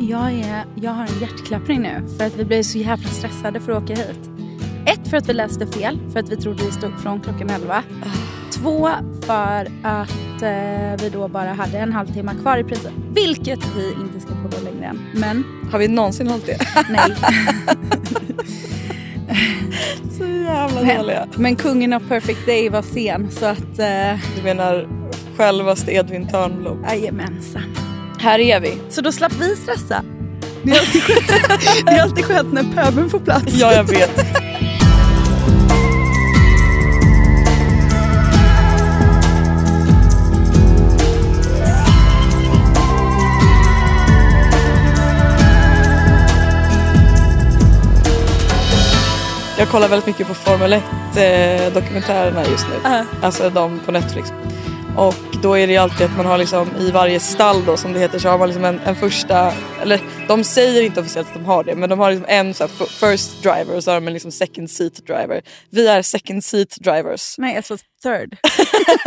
Jag, är, jag har en hjärtklappning nu för att vi blev så jävla stressade för att åka hit. Ett, för att vi läste fel, för att vi trodde vi stod från klockan 11. Två, för att eh, vi då bara hade en halvtimme kvar i princip. Vilket vi inte ska på längre än. Men Har vi någonsin hållit det? nej. Så jävla men, dåliga. men kungen av Perfect Day var sen så att... Eh, Du menar självaste Edvin Törnblom. jajamensan. Här är vi. Så då slapp vi stressa. Det är alltid skönt, det är alltid skönt när pöbeln får plats. Ja, jag vet. Jag kollar väldigt mycket på Formel 1 eh, just nu. Ja. Alltså de på Netflix. Och då är det ju alltid att man har liksom i varje stall då som det heter så har man liksom en, en första, eller de säger inte officiellt att de har det men de har liksom en så first driver och så har de en liksom second seat driver. Vi är second seat drivers. Nej, alltså third.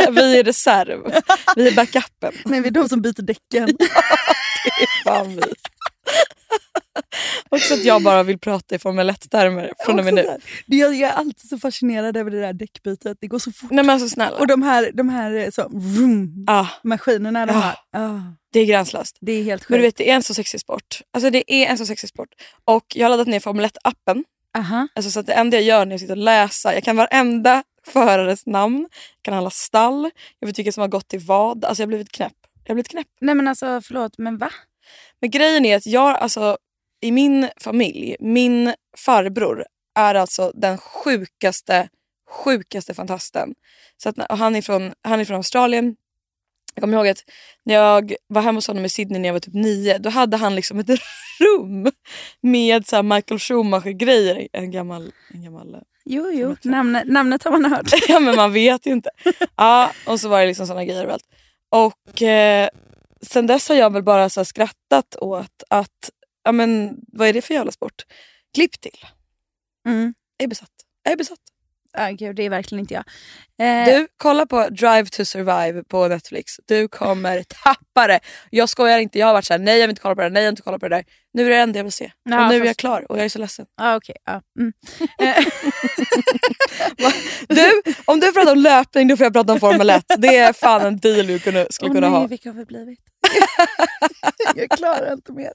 Vi är reserv. Vi är backupen. Nej, vi är de som byter däcken. Fan vi. Också att jag bara vill prata i Formel 1-termer från och med nu. Jag jag är alltid så fascinerad över det där däckbytet. Det går så fort. Nej men alltså snälla. Och de här, de här eh, så, vroom, ah, maskinerna. De Ja. här, ah, det är gränslöst. det är helt Men du sjukt. vet det är en så sexig sport. Alltså det är en så sexig sport. Och jag har laddat ner Formel 1-appen. Aha. Alltså så att det enda jag gör när jag sitter och läser, jag kan varenda förares namn, jag kan alla stall, jag vet vilka som har gått till vad. Alltså jag har blivit knäpp. Jag har blivit knäpp. Nej men alltså förlåt, men va? Men grejen är att jag, alltså i min familj, min farbror är alltså den sjukaste, sjukaste fantasten. Så att, han, är från, han är från Australien. Jag kommer ihåg att när jag var hemma hos honom i Sydney när jag var typ nio, då hade han liksom ett rum med så Michael Schumacher-grejer. En gammal, en gammal Jo, jo, namnet, namnet har man hört. ja men man vet ju inte. Ja, och så var det liksom såna grejer överallt. Och eh, sen dess har jag väl bara så skrattat åt att, ja men vad är det för jävla sport? Klipp till. Mm. Jag är besatt. Jag är besatt. Ah, gud, det är verkligen inte jag. Eh, Du, kolla på Drive to Survive på Netflix. Du kommer tappa det. Jag skojar inte, jag har varit såhär, nej jag vill inte kolla på det där, nej jag vill inte kolla på det där. Nu är det enda jag vill se. Ja, och nu är fast- jag klar och jag är så ledsen. ah, okej, ah, mm. Eh, Du, om du pratar om löpning då får jag prata om Formel 1. Det är fan en deal du skulle Åh kunna nej, ha. vilka har vi blivit? jag klarar inte mer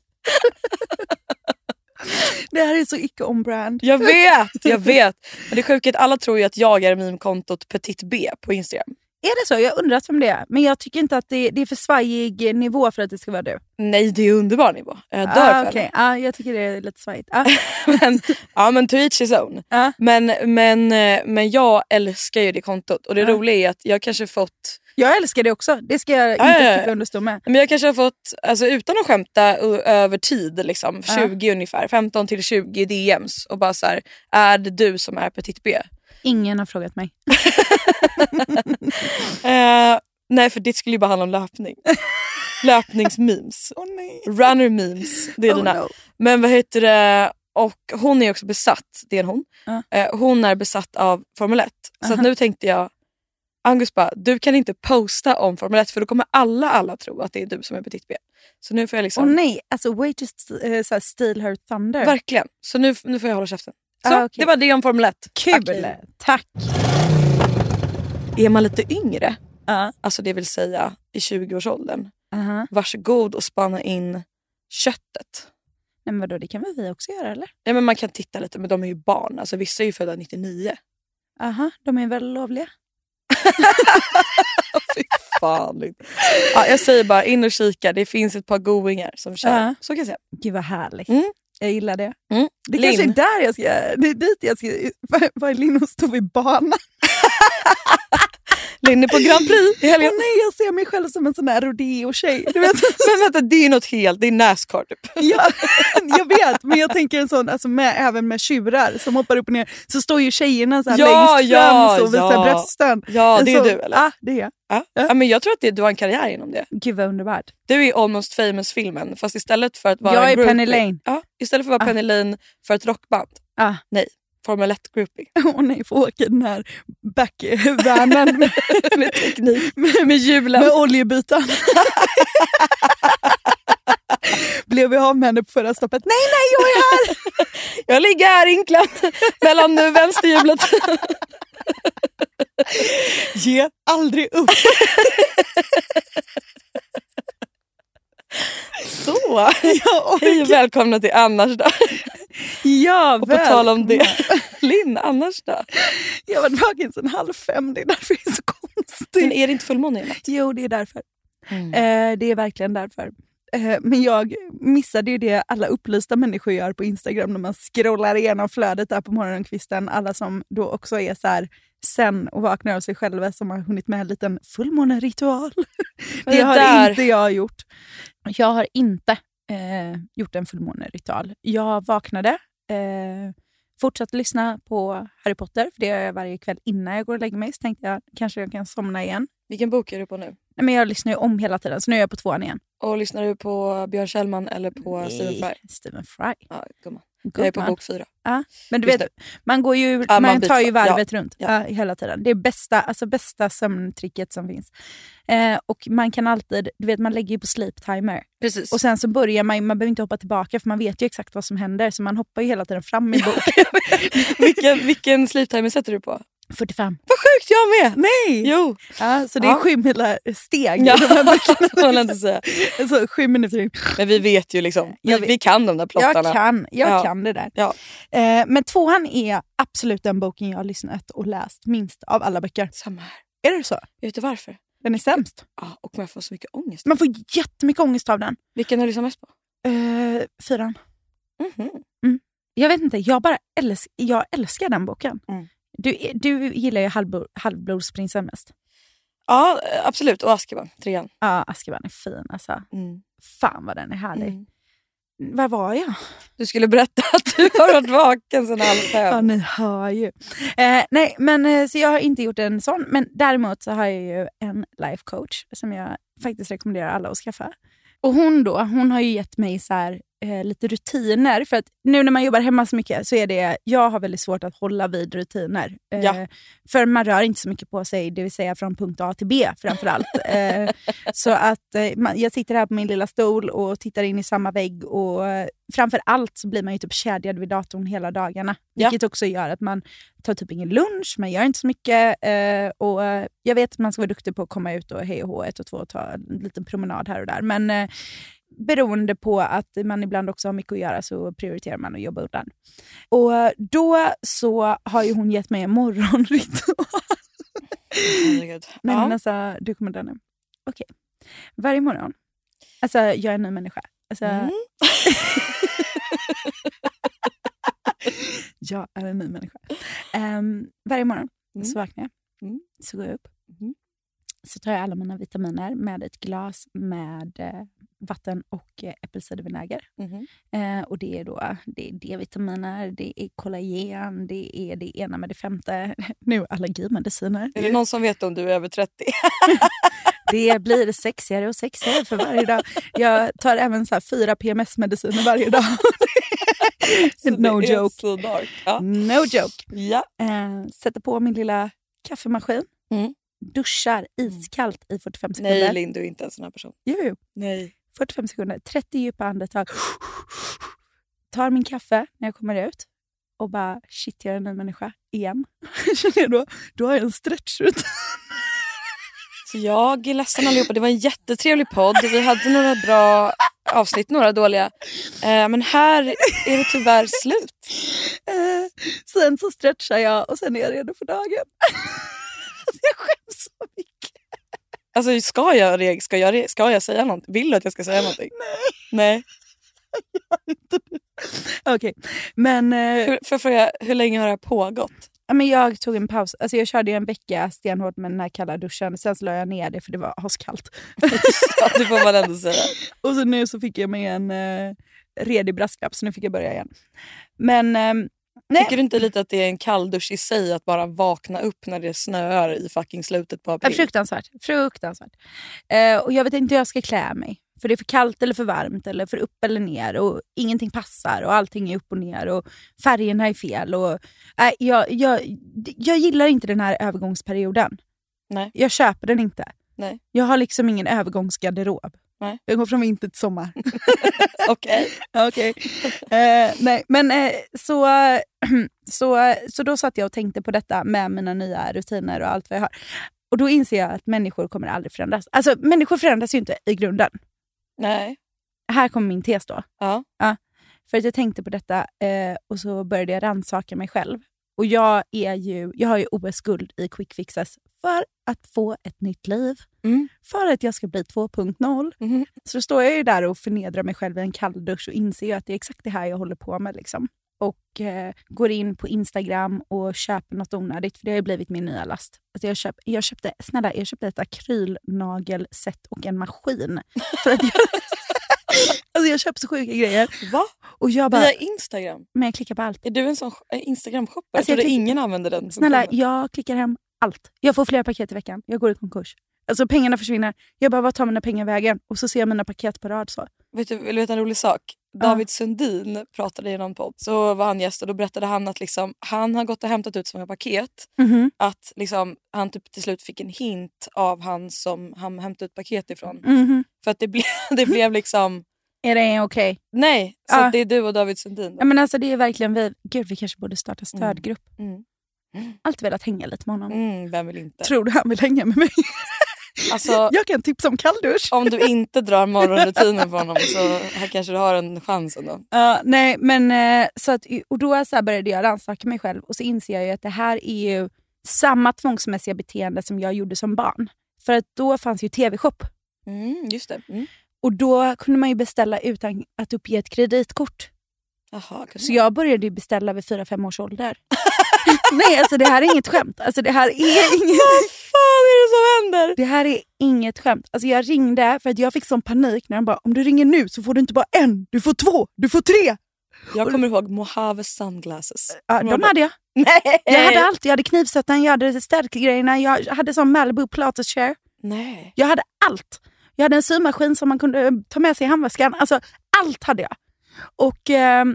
det här är så icke on-brand. Jag vet, jag vet. Men det sjuka är att alla tror ju att jag är meme-kontot Petit B på Instagram. Är det så? Jag undrar vem det är. Men jag tycker inte att det, det är för svajig nivå för att det ska vara du. Nej, det är underbar nivå. Jag dör ah, för okej. ah, Jag tycker det är lite svajigt. Ah. Men, ja, men to each his own. Ja. Men, men, eh, men jag älskar ju det kontot. Och det Ja. roliga är att jag kanske fått Jag älskar det också. Det ska jag Ja, inte ja. sticka under stol med. men jag kanske har fått, alltså utan att skämta, över tid, liksom, Ja. 20 ungefär, 15 till 20 DMs och bara så här, är det du som är Petit B? Ingen har frågat mig. Eh, nej, för det skulle ju bara handla om löpning. Löpningsmemes. Nej. Runner memes, det är Oh, dina. no. Men vad heter det? Och hon är också besatt, det är en hon. Ja. Eh, hon är besatt av Formel 1. Så att Aha. nu tänkte jag, Angus bara, du kan inte posta om Formel 1 för då kommer alla alla tro att det är du som är Petit B. Så nu får jag Åh liksom, nej, alltså way to st- eh, så steal her thunder. verkligen. Så nu, nu får jag hålla käften. Så Ah, okej. det var det om Formel 1. Kul! Okej. Tack. Är man lite yngre, Ja. alltså det vill säga i 20-årsåldern, Aha. varsågod och spana in köttet. Nej, men vadå, det kan väl vi också göra eller? Ja, men man kan titta lite men de är ju barn, alltså vissa är ju födda 99. Aha, de är väl lovliga? Fy fan. Ja, jag säger bara in och kika, det finns ett par goingar som kör. Ja. Så kan jag säga. Gud vad härligt. Mm. Jag gillar det. Mm. Det kanske är där jag ska, det är dit jag ska, vad är Linn och stå vid banan? Linne på Grand Prix i helgen. nej, jag ser mig själv som en sån här rodeo-tjej. Du vet, Men vänta, det är ju något helt, det är Nascar typ. jag, jag vet, men jag tänker en sån, alltså med, även med tjurar som hoppar upp och ner, så står ju tjejerna så här Ja, längst ja, fram så och visar ja. brösten. Ja, det är så, du eller? Ja, det är jag. Ja. Ja, men jag tror att det, du har en karriär inom det. Gud vad underbart. Du är Almost famous-filmen fast istället för att vara Jag är Penny Lane. Ja, istället för att vara Ah. Penny Lane för ett rockband. Ah. Formel 1-groupie. Åh nej, få åka i den här backvanen med, med teknik. med, med hjulen. med oljebytaren. Blev vi av med henne på förra stoppet? Nej, nej, jag är här! Jag ligger här inklad mellan vänsterhjulet. Ge aldrig upp. Så. Jag Hej och välkomna till Annars då. Ja, Och på tal om det. Linn, annars då? Jag har varit vaken sedan halv fem, det är därför det är så konstigt. Men är det inte fullmåne i natt? Jo, det är därför. Mm. Eh, det är verkligen därför. Eh, men jag missade ju det alla upplysta människor gör på Instagram när man scrollar igenom flödet där på morgonkvisten. Alla som då också är så här sen och vaknar av sig själva som har hunnit med en liten fullmåneritual. Det det har där- inte jag gjort. Jag har inte eh, gjort en fullmåneritual. Jag vaknade, eh, fortsatte lyssna på Harry Potter, för det gör jag varje kväll innan jag går och lägger mig. Så tänkte jag kanske jag kan somna igen. Vilken bok är du på nu? Nej, men jag lyssnar ju om hela tiden, så nu är jag på tvåan igen. Och lyssnar du på Björn Kjellman eller på Stephen Fry? Stephen Fry. Ja, gumman. God Jag är på man. bok fyra. Men du Just vet, man, går ju, Ja, man, man tar ju byter. Ja. varvet runt Ja. ja, hela tiden. Det är bästa, alltså bästa sömntricket som finns. Eh, och man kan alltid, du vet man lägger ju på sleep timer. Precis. Och sen så börjar man, man behöver inte hoppa tillbaka för man vet ju exakt vad som händer. Så man hoppar ju hela tiden fram i bok. vilken, vilken sleep timer sätter du på? 45. Vad sjukt, jag med! Nej! Jo! Ja, så det är Ja. sju mila steg. Ja, De man inte säga. så, sju minuter in. Men vi vet ju liksom. Vi, Jag vi kan de där plottarna. Jag kan, jag Ja. kan det där. Ja. Eh, men tvåan är absolut den boken jag har lyssnat och läst minst av alla böcker. Samma här. Är det så? Vet du varför? Den är sämst. Ja, och man får så mycket ångest. Man får jättemycket ångest av den. Vilken har du lyssnat mest på? Eh, fyran. Mhm. Jag vet inte, jag bara älsk, jag älskar den boken. Mm. Du, du gillar ju halvblo, Halvblodsprinsen mest. Ja, absolut. Och Azkaban, trean. Ja, Azkaban är fin alltså. Mm. Fan vad den är härlig. Mm. Var var jag? Du skulle berätta att du har varit vaken sedan halv Ja, fem. ni hör ju. Eh, nej, men eh, så jag har inte gjort en sån. Men däremot så har jag ju en life coach som jag faktiskt rekommenderar alla att skaffa. Och hon då, hon har ju gett mig så här, eh, lite rutiner. För att nu när man jobbar hemma så mycket så är det, jag har väldigt svårt att hålla vid rutiner. Eh, Ja. För man rör inte så mycket på sig, det vill säga från punkt A till B framförallt. eh, så att eh, man, jag sitter här på min lilla stol och tittar in i samma vägg och eh, framför allt så blir man ju typ kedjad vid datorn hela dagarna. Ja. Vilket också gör att man tar typ ingen lunch, man gör inte så mycket. Eh, och eh, Jag vet att man ska vara duktig på att komma ut och hej och hå, ett och två och ta en liten promenad här och där. Men eh, beroende på att man ibland också har mycket att göra så prioriterar man att jobba undan. Och eh, då så har ju hon gett mig en morgonritual. Nej, ja. men alltså, du kommer dö nu. Okej. Varje morgon. Alltså, jag är en ny människa. Alltså, Mm. Jag är en ny människa. Ehm, varje morgon Mm. så vaknar jag. Mm. Så går jag upp. Mm. Så tar jag alla mina vitaminer med ett glas med eh, vatten och eh, äppelcidervinäger. Mhm. Eh, och det är då det är D-vitaminer, det är kollagen, det är det ena med det femte. Nu allergimediciner. Är det någon som vet om du är över 30? Det blir sexigare och sexigare för varje dag. Jag tar även så fyra PMS-mediciner varje dag. No joke. Ja. No joke. ja. Eh, sätter på min lilla kaffemaskin. Mm. Duschar iskallt i 45 sekunder. Nej Linn, du är inte en sån här person. Jo, jo. Nej. 45 sekunder. 30 djupa andetag. Tar min kaffe när jag kommer ut och bara shit, jag är en ny människa igen. Känner jag då, då har jag en stretchrutin. Så jag är ledsen allihopa. Det var en jättetrevlig podd. Vi hade några bra avsnitt, några dåliga. Eh, men här är det tyvärr slut. Eh, sen så stretchar jag och sen är jag redo för dagen. Alltså, jag skäms så mycket. Alltså ska jag, re- ska jag, re- ska jag säga något? Vill du att jag ska säga någonting? Nej. Okej, men, eh, Hur, jag fråga, hur länge har det här pågått? ja, men jag tog en paus. Alltså, jag körde en vecka stenhårt med den här kalla duschen. Sen så la jag ner det för det var askallt. Ja, det får man ändå säga. Och så nu så fick jag mig en eh, redig brasklapp så nu fick jag börja igen. Men ehm, nej, Tycker du inte lite att det är en kalldusch i sig att bara vakna upp när det snöar i fucking slutet på Ja, april? fruktansvärt. fruktansvärt. Eh, och jag vet inte hur jag ska klä mig. För det är för kallt eller för varmt eller för upp eller ner och ingenting passar och allting är upp och ner och färgerna är fel. Och, äh, jag, jag, jag gillar inte den här övergångsperioden. Nej. Jag köper den inte. Nej. Jag har liksom ingen övergångsgarderob. Nej. Jag går från vinter till sommar. Okej. Okej. Eh, nej, men eh, så, så, så då satt jag och tänkte på detta med mina nya rutiner och allt vad jag har. Och då inser jag att människor kommer aldrig förändras. Alltså människor förändras ju inte i grunden. Nej. Här kommer min tes då. Ja. För att jag tänkte på detta eh, och så började jag rannsaka mig själv. Och jag, är ju, jag har ju OS-guld i quick fixes för att få ett nytt liv. Mm. För att jag ska bli 2.0. Mhm. Så då står jag ju där och förnedrar mig själv i en kalldusch och inser att det är exakt det här jag håller på med. Liksom. Och eh, går in på Instagram och köper något onödigt, för det har ju blivit min nya last. Alltså jag, köp, jag, köpte, snälla, jag köpte ett akrylnagelset och en maskin. För att jag, alltså jag köper så sjuka grejer. Va? Och jag bara, Via Instagram? men jag klickar på allt. Är du en sån eh, Instagram-shopper? Alltså, jag jag klick- ingen använder den. Snälla, jag klickar hem allt. Jag får flera paket i veckan. Jag går i konkurs. Alltså pengarna försvinner. Jag bara, vad tar mina pengar vägen? Och så ser jag mina paket på rad. Så. Vet du, vill du veta en rolig sak? David Sundin pratade i någon podd. Så var han gäst och då berättade han att liksom, han har gått och hämtat ut så många paket Mhm. att liksom, han typ till slut fick en hint av han som han hämtade ut paket ifrån. Mhm. För att det, ble, det blev liksom... Är det okej? Nej, så Ja. det är du och David Sundin. Ja, men alltså, det är verkligen vi. Gud, vi kanske borde starta stödgrupp. Mm. Alltid velat hänga lite med honom. Mm, vem vill inte? Tror du han vill hänga med mig? Alltså, Jag kan tipsa om kalldusch. om du inte drar morgonrutinen på honom så här kanske du har en chans ändå. Ja, nej, men, eh, så att, och då så började jag rannsaka mig själv och så inser jag ju att det här är ju samma tvångsmässiga beteende som jag gjorde som barn. För att då fanns ju tv-shop Mm, just det. Mm. och då kunde man ju beställa utan att uppge ett kreditkort. Jaha, Så jag började beställa vid 4-5 års ålder. nej, alltså det här är inget skämt. Alltså, det här är inget... Vad fan är det som händer? Det här är inget skämt. Alltså jag ringde för att jag fick sån panik när de bara om du ringer nu så får du inte bara en, du får två, du får tre. Jag kommer ihåg Mojave sunglasses. Ja, de hade jag. Nej! Jag hade allt. Jag hade knivsättaren, jag hade stärkgrejerna, jag hade sån Malibu Pilates chair. Nej. Jag hade allt. Jag hade en symaskin som man kunde ta med sig i handväskan. Alltså, allt hade jag. Och eh,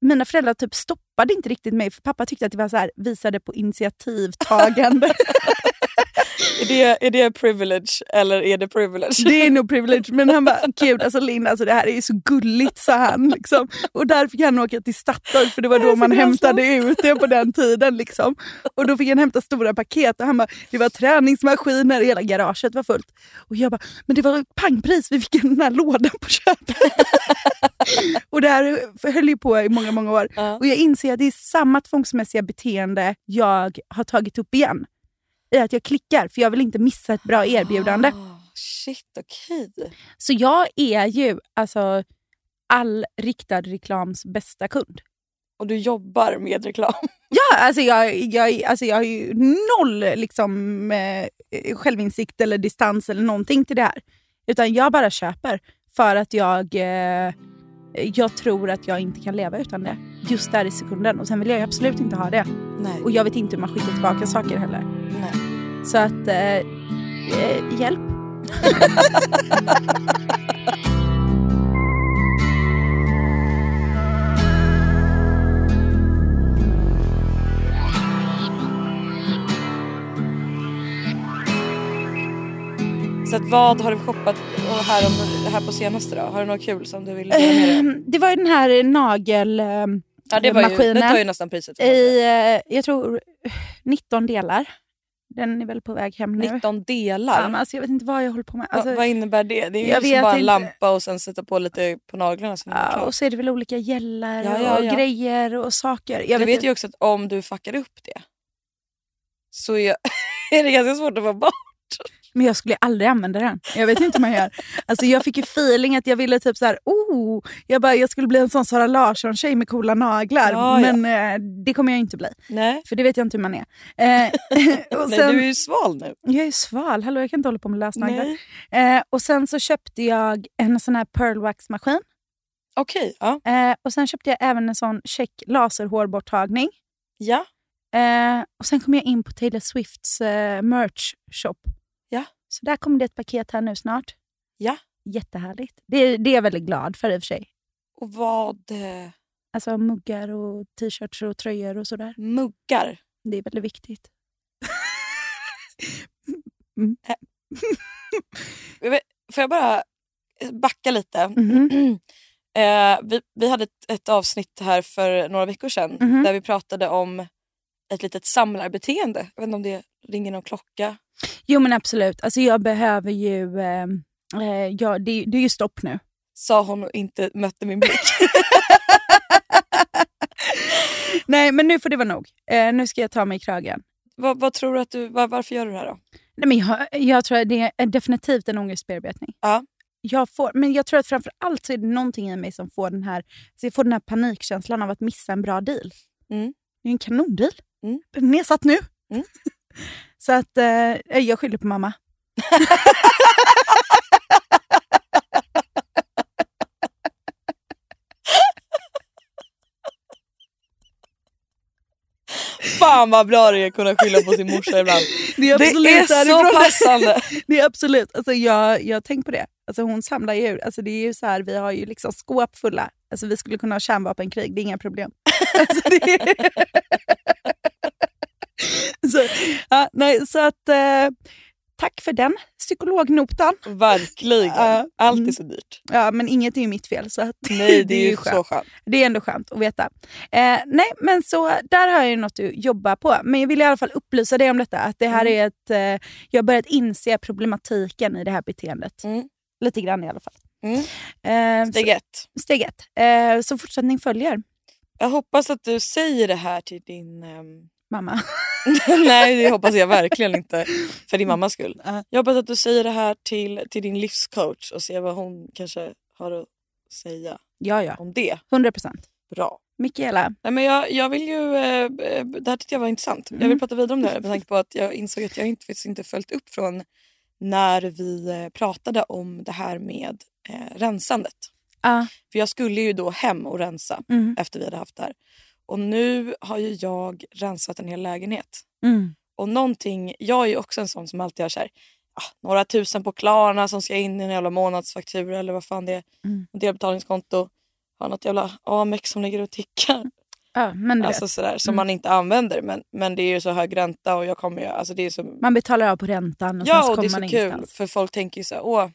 mina föräldrar typ stoppade inte riktigt mig för pappa tyckte att det var så här, visade på initiativtagande. Är det, är det privilege eller är det privilege? Det är nog privilege. Men han bara, gud alltså Linda, alltså, det här är ju så gulligt, sa han. Liksom. Och där fick han åka till Statoil, för det var då man hämtade ut det på den tiden. Liksom. Och då fick han hämta stora paket och han bara, det var träningsmaskiner, hela garaget var fullt. Och jag bara, men det var pangpris, vi fick den här lådan på köpet. och det här höll ju på i många, många år. Ja. Och jag inser att det är samma tvångsmässiga beteende jag har tagit upp igen. I att jag klickar, för jag vill inte missa ett bra erbjudande. Ah, shit, okej. Så jag är ju alltså all riktad reklams bästa kund. Och du jobbar med reklam. Ja, alltså jag, jag, alltså jag har ju noll liksom, eh, självinsikt eller distans eller någonting till det här. Utan jag bara köper för att jag, eh, jag tror att jag inte kan leva utan det. Just där i sekunden. Och sen vill jag absolut inte ha det. Nej. Och jag vet inte hur man skickar tillbaka saker heller. Nej. Så att, eh, eh, hjälp. Så att vad har du shoppat här, om, här på senaste då? Har du något kul som du vill dela med dig? Ehm, det var ju den här nagel... Eh, Ja, det, var ju, det tar ju nästan priset. i, eh, jag tror, 19 delar. Den är väl på väg hem nu. 19 delar. Ja, men alltså, jag vet inte vad jag håller på med. Va- Alltså, vad innebär det? Det är ju liksom bara en inte. lampa och sen sätta på lite på naglarna. Ja, och så är det väl olika gällar Ja, ja, och grejer och saker. Jag du vet vet ju också att om du fuckar upp det så är, är det ganska svårt att få bort. Men jag skulle aldrig använda den. Jag vet inte hur man gör. Alltså, jag fick ju feeling att jag ville typ så här, oh, jag, bara, jag skulle bli en sån Sara Larsson-tjej med coola naglar. Ja, ja. men eh, det kommer jag inte bli. Nej, För det vet jag inte hur man är. Eh, och Nej sen, du är ju sval nu. Jag är sval, hallå jag kan inte hålla på med lösnaglar. Eh, och sen så köpte jag en sån här pearl wax-maskin. Okej, ja. Eh, och sen köpte jag även en sån check laserhårborttagning. ja. Eh, och sen kom jag in på Taylor Swifts eh, merch shop. Så där kommer det ett paket här nu snart. Ja. Jättehärligt. Det, det är jag väldigt glad för i och för sig. Och vad... eh, Alltså muggar och t-shirts och tröjor och sådär. Muggar. Det är väldigt viktigt. Vet- Får jag bara backa lite. Mhm. Eh, vi, vi hade ett, ett avsnitt här för några veckor sedan Mhm. där vi pratade om ett litet samlarbeteende. Jag vet inte om det ringer någon klocka. Jo men absolut. Alltså jag behöver ju... Eh, eh, ja, det, det är ju stopp nu. Sa hon och inte mötte min blick. Nej men nu får det vara nog. Eh, nu ska jag ta mig i kragen. vad, vad tror du att du, var, varför gör du det här då? Nej, men jag, jag tror att det är definitivt en ångestbearbetning. Ja. Jag får, men jag tror att framför allt så är det någonting i mig som får den här, så jag får den här panikkänslan av att missa en bra deal. Mm. Det är en kanondeal. Mm. Nedsatt nu. Mm. så att eh, jag skyller på mamma. Fan vad bra det är att kunna skylla på sin morsa ibland. Det är Det absolut är så passande. Det är absolut, alltså jag, jag tänkt på det. Alltså hon samlar ju, alltså det är ju så här, vi har ju liksom skåp fulla. Alltså vi skulle kunna ha kärnvapenkrig, det är inga problem. alltså det är... så, ja, nej, så att eh, tack för den psykolognotan. Verkligen. Ja. Allt är så dyrt. Ja, men inget är ju mitt fel så att Nej det är ju skönt. så skönt. Det är ändå skönt att veta. Eh, nej, men så där har jag ju något att jobba på. Men jag vill i alla fall upplysa dig om detta. Att det här Mm. är ett, eh, jag har börjat inse problematiken i det här beteendet. Mm. Lite grann i alla fall. Mm. Eh, Steg ett. så, steg ett. Eh, så fortsättning följer, Jag hoppas att du säger det här till din... ehm, mamma. Nej det hoppas jag verkligen inte för din mammas skull. Ja. Jag hoppas att du säger det här till, till din livscoach och ser vad hon kanske har att säga ja, ja. om det. 100 procent. Bra. Mikaela. Nej, men jag, jag vill ju, eh, eh, det här tyckte jag var intressant. Jag Mm. vill prata vidare om det här med tanke på att jag insåg att jag inte, faktiskt inte följt upp från när vi eh, pratade om det här med eh, rensandet. Ja. För jag skulle ju då hem och rensa Mm. efter vi hade haft det här. Och nu har ju jag rensat en hel lägenhet. Mm. Och någonting, jag är ju också en sån som alltid har så här, ah, några tusen på Klarna som ska in i en jävla månadsfaktura eller vad fan det är. Mm. Delbetalningskonto. Har något jävla Amex som ligger och tickar. Ja, men du Alltså sådär, som Mm. man inte använder. Men, men det är ju så hög ränta och jag kommer ju, alltså det är så, Man betalar av på räntan och sen ja så och det kommer är så man kul ingenstans. för folk tänker ju så här, åh.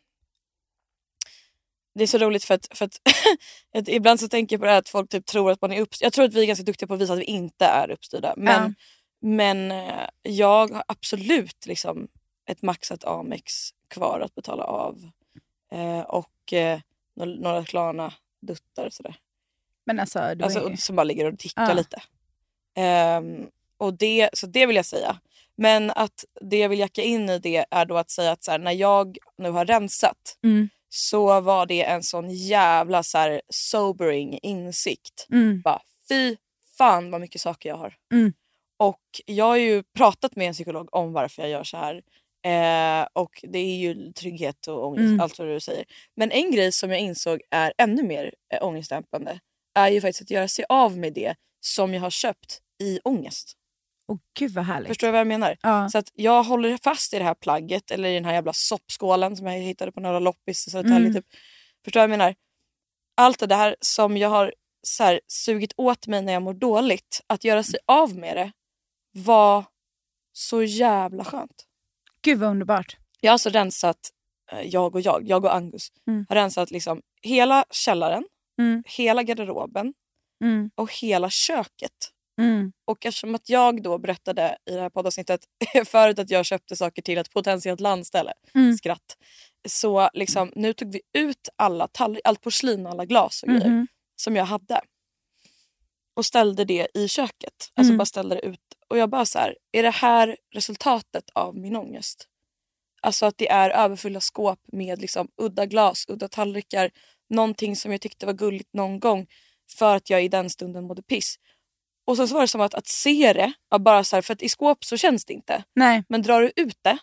Det är så roligt för att, för att, ibland så tänker jag på det här att folk typ tror att man är uppstyrd. Jag tror att vi är ganska duktiga på att visa att vi inte är uppstyrda. Men, Ja. men eh, jag har absolut liksom ett maxat Amex kvar att betala av. Eh, och eh, några, några Klarna duttar och sådär. Men alltså, Alltså, är... och- som bara ligger och tickar Ja. lite. Ehm, och det, så det vill jag säga. Men att det jag vill jacka in i det är då att säga att så här, när jag nu har rensat Mm. Så var det en sån jävla så här, sobering insikt. Mm. Bara, fy fan vad mycket saker jag har. Mm. Och jag har ju pratat med en psykolog om varför jag gör så här. Eh, och det är ju trygghet och ångest, Mm. allt vad du säger. Men en grej som jag insåg är ännu mer eh, ångestdämpande är ju faktiskt att göra sig av med det som jag har köpt i ångest. Åh gud vad härligt. Förstår du vad jag menar? Ja. Så att jag håller fast i det här plagget eller i den här jävla soppskålen som jag hittade på några loppis i Södertälje. Mm. Typ. Förstår du vad jag menar? Allt det där som jag har så här, sugit åt mig när jag mår dåligt, att göra sig av med det var så jävla skönt. Gud vad underbart. Jag har alltså rensat, eh, jag och jag, jag och Angus, Mm. har rensat liksom hela källaren, Mm. hela garderoben Mm. och hela köket. Mm. Och eftersom att jag då berättade i det här poddavsnittet förut att jag köpte saker till ett potentiellt landställe, Mm. skratt. Så liksom, nu tog vi ut alla tall- allt porslin och alla glas och grejer Mhm. som jag hade. Och ställde det i köket. Alltså Mm. bara ställde det ut. Och jag bara så här, är det här resultatet av min ångest? Alltså att det är överfulla skåp med liksom udda glas, udda tallrikar. Någonting som jag tyckte var gulligt någon gång för att jag i den stunden mådde piss. Och sen så var det som att, att se det, bara så här, för att i skåp så känns det inte. Nej, Men drar du ut det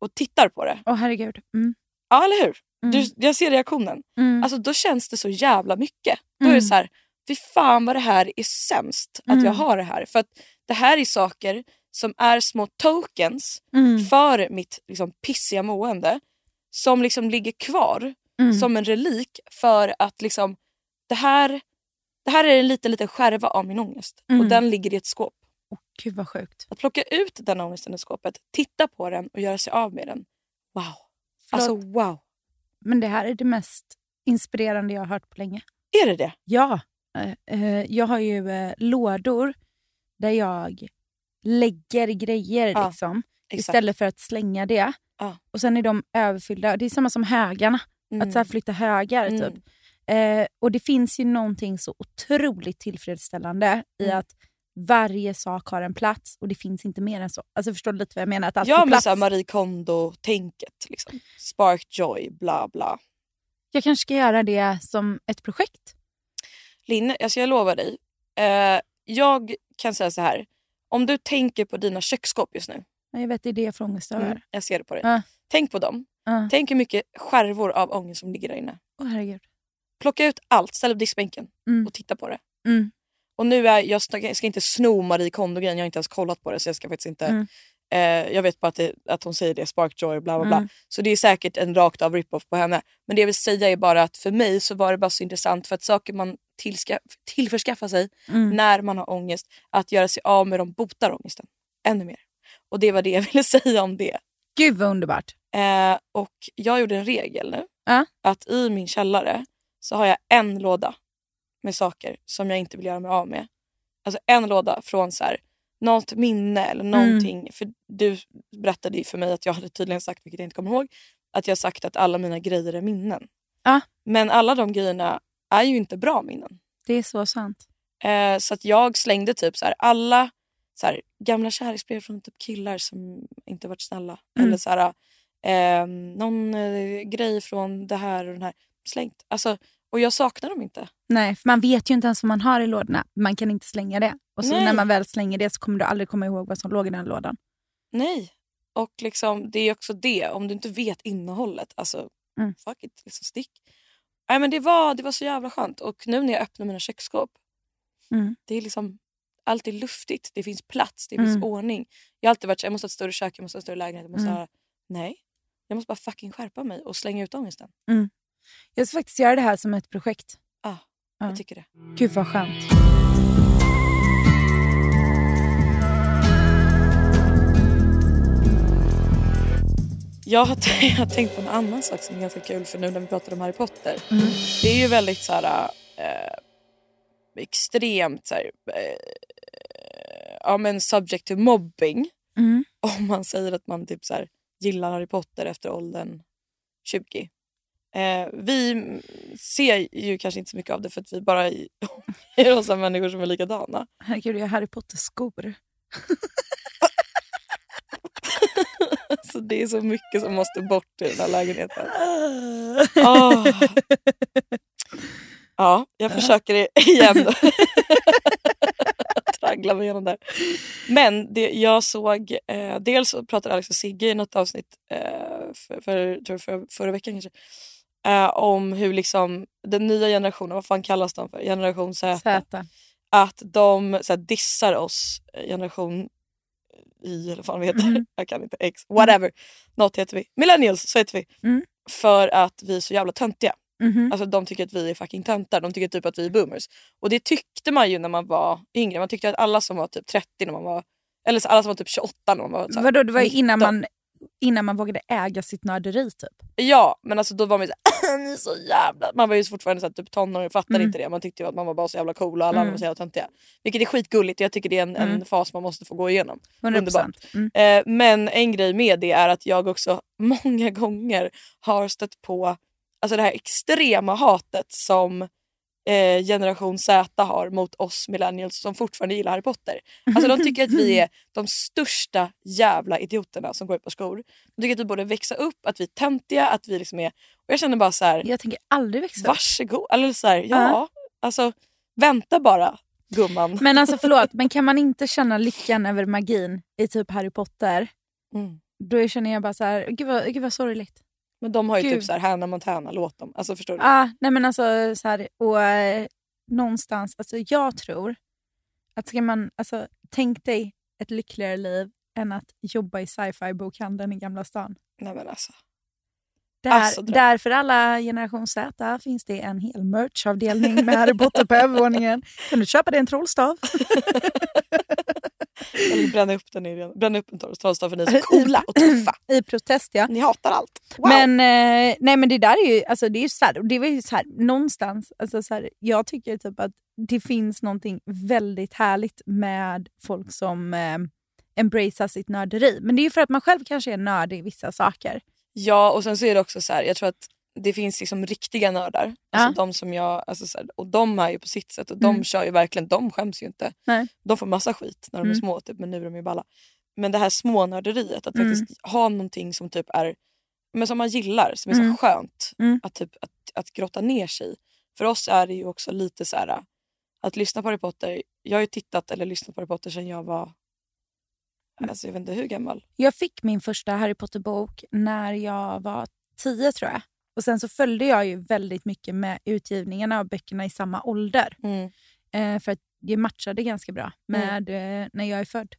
och tittar på det, åh herregud. Mm. ja eller hur? Mm. Du, jag ser reaktionen. Mm. Alltså då känns det så jävla mycket. Då är det Mm. så här, fy fan vad det här är sämst att Mm. jag har det här. För att det här är saker som är små tokens Mm. för mitt liksom, pissiga mående. Som liksom ligger kvar Mm. som en relik för att liksom, det, här, det här är en liten, liten skärva av min ångest. Mm. Och den ligger i ett skåp. Åh, Gud vad sjukt. Att plocka ut den ångesten i skåpet, titta på den och göra sig av med den. Wow. Förlåt. Alltså wow. Men det här är det mest inspirerande jag har hört på länge. Är det det? Ja. Eh, eh, jag har ju eh, lådor där jag lägger grejer Ja, liksom, istället för att slänga det. Ja. Och Sen är de överfyllda. Det är samma som högarna. Mm. Att så här flytta högar. Mm. Eh, och Det finns ju någonting så otroligt tillfredsställande i Mm. att varje sak har en plats och det finns inte mer än så. Alltså Förstår du lite vad jag menar? Att allt Ja men såhär Marie Kondo-tänket. Liksom. Spark joy, bla bla. Jag kanske ska göra det som ett projekt. Linne, alltså jag lovar dig. Eh, jag kan säga så här. Om du tänker på dina köksskåp just nu. Ja, Jag vet, det är det jag får ångest över. Mm, jag ser det på dig. Ja. Tänk på dem. Ja. Tänk hur mycket skärvor av ångest som ligger där inne. Åh herregud. Plocka ut allt, ställ upp diskbänken Mm. och titta på det. Mm. Och nu är jag, ska- jag ska inte sno Marie Kondo-grejen, jag har inte ens kollat på det så jag ska faktiskt inte... Mm. Eh, jag vet bara att, det, att hon säger det, spark joy, bla bla bla. Mm. Så det är säkert en rakt av rip-off på henne. Men det jag vill säga är bara att för mig så var det bara så intressant för att saker man tillska, tillförskaffar sig Mm. när man har ångest, att göra sig av med dem botar ångesten ännu mer. Och det var det jag ville säga om det. Gud vad underbart. Eh, och jag gjorde en regel nu. Ja. Att i min källare så har jag en låda med saker som jag inte vill göra mig av med. Alltså en låda från så här, något minne eller någonting. För du berättade ju för mig att jag hade tydligen sagt, vilket jag inte kommer ihåg, att jag sagt att alla mina grejer är minnen. Ja. Men alla de grejerna är ju inte bra minnen. Det är så sant. Eh, så att jag slängde typ så här, alla så här, gamla kärleksbrev från typ killar som inte varit snälla. Mm. Eller så här, eh, någon eh, grej från det här och den här. Slängt. Alltså, och jag saknar dem inte. Nej, för man vet ju inte ens vad man har i lådorna. Man kan inte slänga det. Och så Nej. när man väl slänger det så kommer du aldrig komma ihåg vad som låg i den lådan. Nej. Och liksom, det är också det, om du inte vet innehållet, alltså Mm. fuck it, liksom stick. Nej, men det, var, det var så jävla skönt. Och nu när jag öppnar mina köksskåp, Mm. det är liksom allt är luftigt, det finns plats, det Mm. finns ordning. Jag har alltid varit så, jag måste ha ett större kök, jag måste ha en större lägenhet. Jag måste Mm. ha... Nej, jag måste bara fucking skärpa mig och slänga ut ångesten. Jag ska faktiskt göra det här som ett projekt. Ja. Jag tycker det. Gud vad skönt. Jag har, jag har tänkt på en annan sak som är ganska kul för nu när vi pratar om Harry Potter. Mm. Det är ju väldigt så här, eh, extremt så här, eh, ja, men subject to mobbing Mm. om man säger att man typ så här, gillar Harry Potter efter åldern 20. Eh, vi ser ju kanske inte så mycket av det för att vi bara är oss av människor som är likadana. Herregud, jag har Harry Potter-skor. Så det är så mycket som måste bort i den här lägenheten. Åh. Ja, jag försöker igen. Traggla mig igenom där. Men det, jag såg, eh, dels pratade Alex och Sigge i något avsnitt eh, för, för, för, förra veckan kanske. Eh, om hur liksom den nya generationen, vad fan kallas de för? Generation Z. Z. Att de så här, dissar oss, eh, generation Y eller vad fan vi heter. Mm. Jag kan inte X. Whatever. Något heter vi. Millennials, så heter vi. Mm. För att vi är så jävla töntiga. Mhm. Alltså de tycker att vi är fucking töntar. De tycker typ att vi är boomers. Och det tyckte man ju när man var yngre. Man tyckte att alla som var typ 30 när man var... Eller så alla som var typ 28 när man var... Så här, Vadå, det var innan 19. man, innan man vågade äga sitt nörderi typ. Ja, men alltså då var man ju såhär, så jävla... Man var ju fortfarande så här, typ tonåring och fattade Mm. inte det. Man tyckte ju att man var bara så jävla cool och alla Mm. andra var så jävla töntiga. Vilket är skitgulligt. Jag tycker det är en, en Mm. fas man måste få gå igenom. 100%. Underbart. Mm. Eh, men en grej med det är att jag också många gånger har stött på alltså det här extrema hatet som eh, generation Z har mot oss millennials som fortfarande gillar Harry Potter. Alltså de tycker att vi är de största jävla idioterna som går på skor. De tycker att vi borde växa upp, att vi är töntiga, att vi liksom är... Och jag känner bara så här, Jag tänker aldrig växa upp. varsågod. Eller så här, ja, Ja. alltså vänta bara gumman. Men alltså förlåt, men kan man inte känna lyckan över magin i typ Harry Potter? Mm. Då känner jag bara så här, gud vad, gud vad sorgligt. Men de har ju Gud. typ så här Hannah Montana, låt dem. Alltså förstår du? Ah, nej men alltså så här, och eh, någonstans, alltså jag tror att ska man, alltså tänk dig ett lyckligare liv än att jobba i sci-fi bokhandeln i Gamla stan. Nej men alltså. Där, Alltså, där för alla generation Z finns det en hel merchavdelning med Harry Potter på övervåningen. Kan du köpa dig en trollstav? Eller bränna upp den i bränna upp en trollstav för ni är så coola och tuffa. I protest ja. Ni hatar allt. Wow. Men, eh, nej, men det där är ju, alltså, det är ju så här, det var ju så här, någonstans, alltså, så här, jag tycker typ att det finns någonting väldigt härligt med folk som eh, embracear sitt nörderi. Men det är ju för att man själv kanske är nördig i vissa saker. Ja och sen så är det också så här, jag tror att det finns liksom riktiga nördar. Alltså Ja. de som jag, alltså så här, och de är ju på sitt sätt och de Mm. kör ju verkligen, de skäms ju inte. Nej. De får massa skit när de är Mm. små typ, men nu är de ju balla. Men det här smånörderiet, att Mm. faktiskt ha någonting som typ är men som man gillar, som är så Mm. skönt Mm. att, typ, att, att grotta ner sig i. För oss är det ju också lite så här att lyssna på Harry Potter. Jag har ju tittat eller lyssnat på Harry Potter sedan jag var Mm. alltså jag vet inte hur gammal. Jag fick min första Harry Potter-bok när jag var tio tror jag. Och Sen så följde jag ju väldigt mycket med utgivningarna av böckerna i samma ålder. Mm. Eh, för att det matchade ganska bra med eh, när jag är född.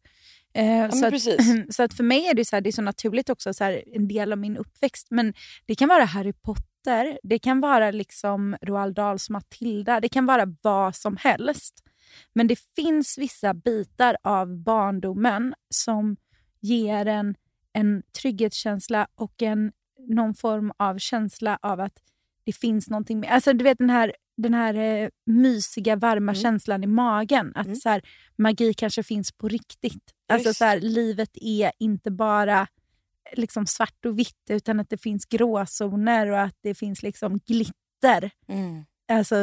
Eh, men så, att, så att för mig är det så, här, det är så naturligt också, så här, en del av min uppväxt. Men det kan vara Harry Potter, det kan vara liksom Roald Dahls Matilda, det kan vara vad som helst. Men det finns vissa bitar av barndomen som ger en en trygghetskänsla och en, någon form av känsla av att det finns någonting mer. Alltså du vet den här, den här eh, mysiga, varma Mm. känslan i magen. Att Mm. så här, magi kanske finns på riktigt. Alltså Just. så här, livet är inte bara liksom svart och vitt utan att det finns gråzoner och att det finns liksom glitter. Mm. Alltså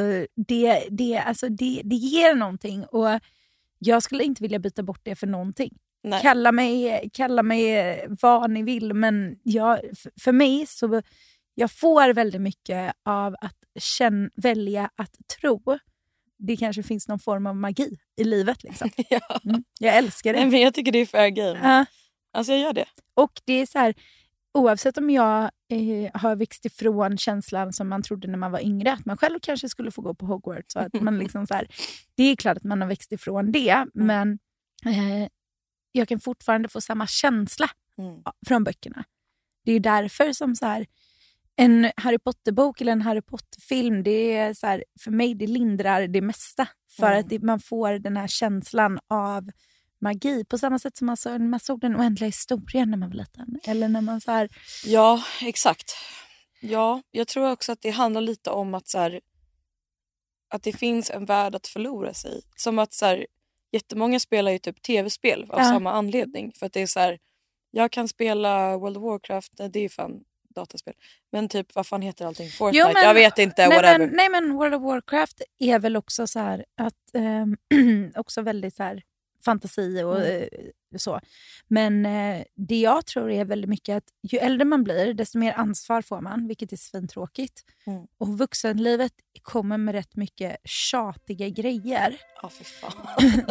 det, det, alltså det, det ger någonting och jag skulle inte vilja byta bort det för någonting. Nej. Kalla mig, kalla mig vad ni vill, men jag, för mig så jag får väldigt mycket av att känn, välja att tro. Det kanske finns någon form av magi i livet. Liksom. ja. Mm. Jag älskar Nej, det. men jag tycker det är fair game. Ja. Alltså jag gör det. Och det är så här, oavsett om jag eh, har växt ifrån känslan som man trodde när man var yngre, att man själv kanske skulle få gå på Hogwarts. Och att man liksom så här, det är klart att man har växt ifrån det, men eh, jag kan fortfarande få samma känsla Mm. från böckerna. Det är därför som så här, en Harry Potter-bok eller en Harry Potter-film, det är så här, för mig det lindrar det mesta. För Mm. att det, man får den här känslan av magi. På samma sätt som man, så, man såg den oändliga historien när man var liten. Eller när man så här, Ja, exakt. Ja, jag tror också att det handlar lite om att så här, att det finns en värld att förlora sig i. Som att så här, jättemånga spelar ju typ tv-spel av Ja. samma anledning. För att det är så här, jag kan spela World of Warcraft, nej, det är fan dataspel. Men typ vad fan heter allting? Fortnite? Jo, men- jag vet inte, nej, whatever. men, nej men World of Warcraft är väl också så här att ehm, också väldigt så här fantasi och Mm. eh, så. Men eh, det jag tror är väldigt mycket att ju äldre man blir desto mer ansvar får man, vilket är svintråkigt. Mm. Och vuxenlivet kommer med rätt mycket tjatiga grejer. Ja, fy fan.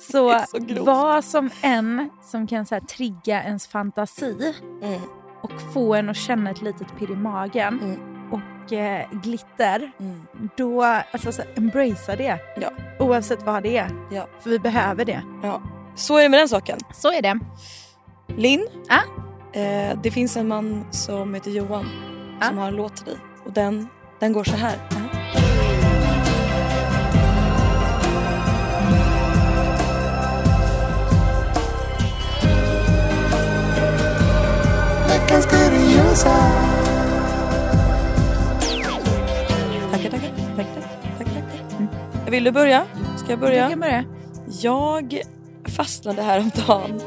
Så, så vad som än som kan så här, trigga ens fantasi Mm. och få en att känna ett litet pirr i magen Mm. Och eh, glitter Mm. då alltså, så embracea det. Ja. Oavsett vad det är. Ja. För vi behöver det. Ja. Så är det med den saken. Så är det. Linn, Ja? eh, det finns en man som heter Johan Ja. som har en låt till dig. Och den, den går så här. Veckans kuriosa. Vill du börja? Ska jag Du börja? kan börja. Jag fastnade häromdagen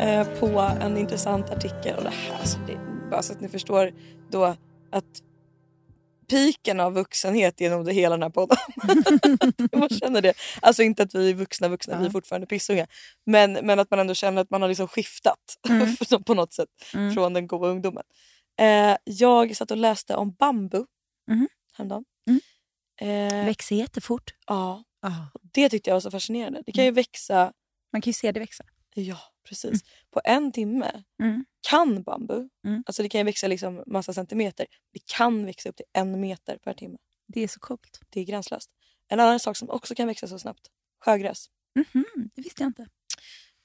eh, på en intressant artikel. Och det här, alltså, det, bara så att ni förstår då att piken av vuxenhet är nog det hela den här podden. man känner det. Alltså inte att vi är vuxna vuxna, vi är Ja. fortfarande pissunga. Men, men att man ändå känner att man har liksom skiftat Mm. på något sätt Mm. från den goda ungdomen. Eh, jag satt och läste om bambu Mhm. häromdagen. Mm. Eh, Växer jättefort. ja, det tyckte jag var så fascinerande. Det kan ju växa Man kan ju se det växa. Ja, precis. På en timme Mm. kan bambu, Mm. alltså det kan ju växa liksom massa centimeter, det kan växa upp till en meter per timme. Det är så coolt. Det är gränslöst. En annan sak som också kan växa så snabbt, sjögräs. Mhm, Det visste jag inte.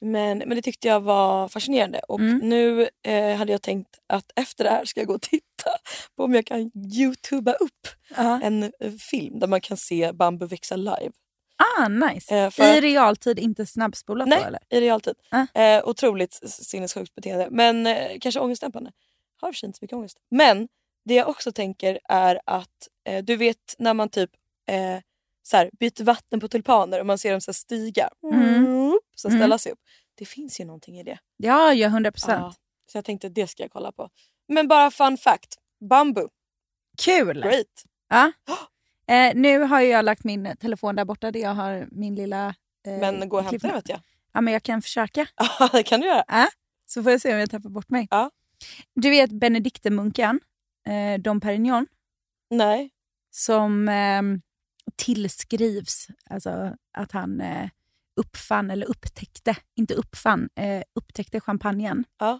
Men, men det tyckte jag var fascinerande och Mm. nu eh, hade jag tänkt att efter det här ska jag gå och titta på om jag kan youtuba upp Ja. en eh, film där man kan se bambu växa live. Ah, nice. Eh, för I realtid, inte snabbspolat Nej. då eller? I realtid. Ah. Eh, otroligt sinnessjukt beteende. Men eh, kanske ångestdämpande. Har för sig inte så mycket ångest. Men det jag också tänker är att eh, du vet när man typ eh, så här, byter vatten på tulpaner och man ser dem så stiga. Mm. Så Mm. ställa sig upp. Det finns ju någonting i det. Ja, ja 100 procent. Ja, så jag tänkte det ska jag kolla på. Men bara fun fact. Bambu. Kul! Great. Ja. Eh, nu har jag lagt min telefon där borta där jag har min lilla... Eh, Men gå och hämta den vet jag. Ja, men jag kan försöka. Ja det kan du göra. Så får jag se om jag tappar bort mig. Ja. Du vet Benediktemunken, eh, Dom Perignon, Nej. som eh, tillskrivs alltså att han eh, uppfann, eller upptäckte, inte uppfann, eh, upptäckte champagnen. Ja.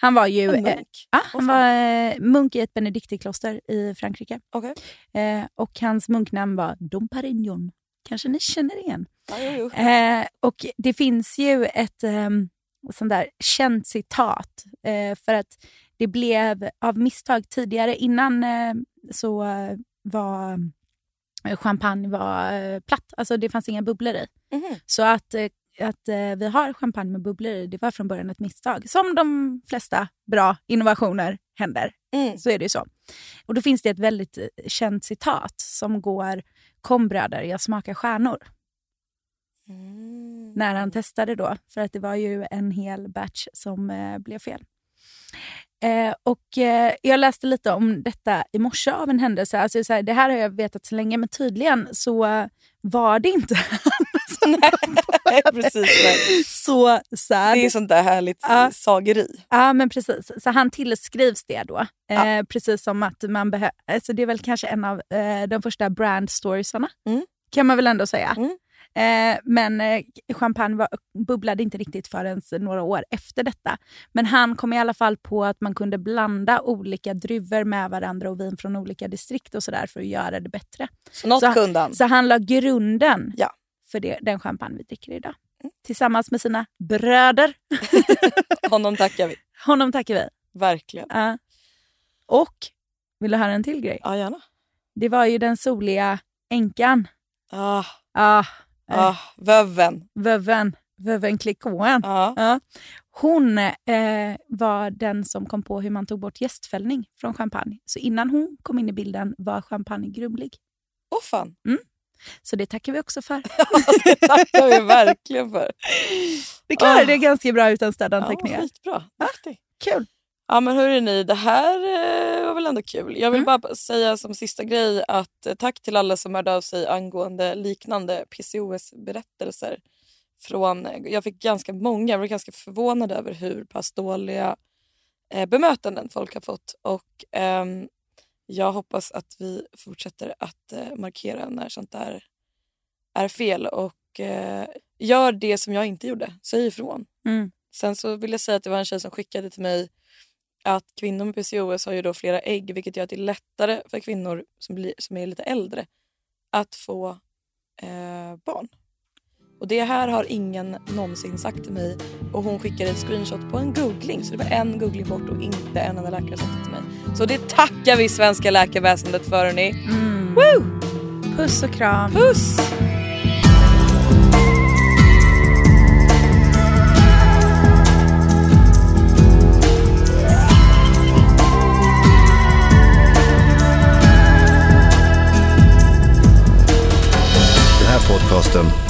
Han var ju En eh, munk. Åh, han var eh, munk i ett benediktikloster i Frankrike. Okej. Eh, och hans munknamn var Dom Perignon. Kanske ni känner igen. Ja. Eh, och det finns ju ett eh, sånt där känt citat. Eh, för att det blev av misstag tidigare, innan eh, så eh, var eh, champagne var eh, platt. Alltså det fanns inga bubblor i. Mhm. Så att, eh, att eh, vi har champagne med bubblor i, det var från början ett misstag. Som de flesta bra innovationer händer Mm. så är det ju så. Och då finns det ett väldigt eh, känt citat som går Kom bröder, jag smakar stjärnor. Mm. När han testade då, för att det var ju en hel batch som eh, blev fel. Eh, och eh, Jag läste lite om detta i morse av en händelse. Alltså, så här, det här har jag vetat så länge, men tydligen så var det inte Nej, precis. Nej. så sad. Det är sånt där härligt Ja. sageri. Ja, men precis. Så han tillskrivs det då. Ja. Eh, precis som att man behöver... Alltså det är väl kanske en av eh, de första brand storiesarna. Mm. Kan man väl ändå säga. Mm. Eh, men eh, champagne var, bubblade inte riktigt förrän några år efter detta. Men han kom i alla fall på att man kunde blanda olika druvor med varandra och vin från olika distrikt och sådär för att göra det bättre. Så något Så- kunde han. Så han la grunden Ja. För det, den champagne vi dricker idag. Tillsammans med sina bröder. Honom tackar vi. Honom tackar vi. Verkligen. Ja. Och, vill du höra en till grej? Ja, gärna. Det var ju den soliga änkan. Ah, Ah, eh, ah, vöven. vöven, vöven Klikåen. Ah. Ja. Hon eh, var den som kom på hur man tog bort jästfällning från champagne. Så innan hon kom in i bilden var champagne grumlig. Åh fan, Så det tackar vi också för. det tackar vi verkligen för. Vi klarade Ah. det ganska bra utan Ja, stödanteckningar. skitbra. Duktig. Kul. Ja men hörru ni, det här eh, var väl ändå kul. Jag vill Mm. bara säga som sista grej att eh, tack till alla som hörde av sig angående liknande PCOS-berättelser. Från, eh, jag fick ganska många, jag var ganska förvånad över hur pass dåliga eh, bemötanden folk har fått. Och ehm, jag hoppas att vi fortsätter att eh, markera när sånt där är fel och eh, gör det som jag inte gjorde. Säg ifrån. Mm. Sen så vill jag säga att det var en tjej som skickade till mig att kvinnor med PCOS har ju då flera ägg vilket gör att det är lättare för kvinnor som, blir, som är lite äldre att få eh, barn. Och det här har ingen någonsin sagt till mig och hon skickade ett screenshot på en googling så det var en googling bort och inte en enda läkare som till mig. Så det tackar vi svenska läkarväsendet för hörni. Mm. Puss och kram. Puss! Den här podcasten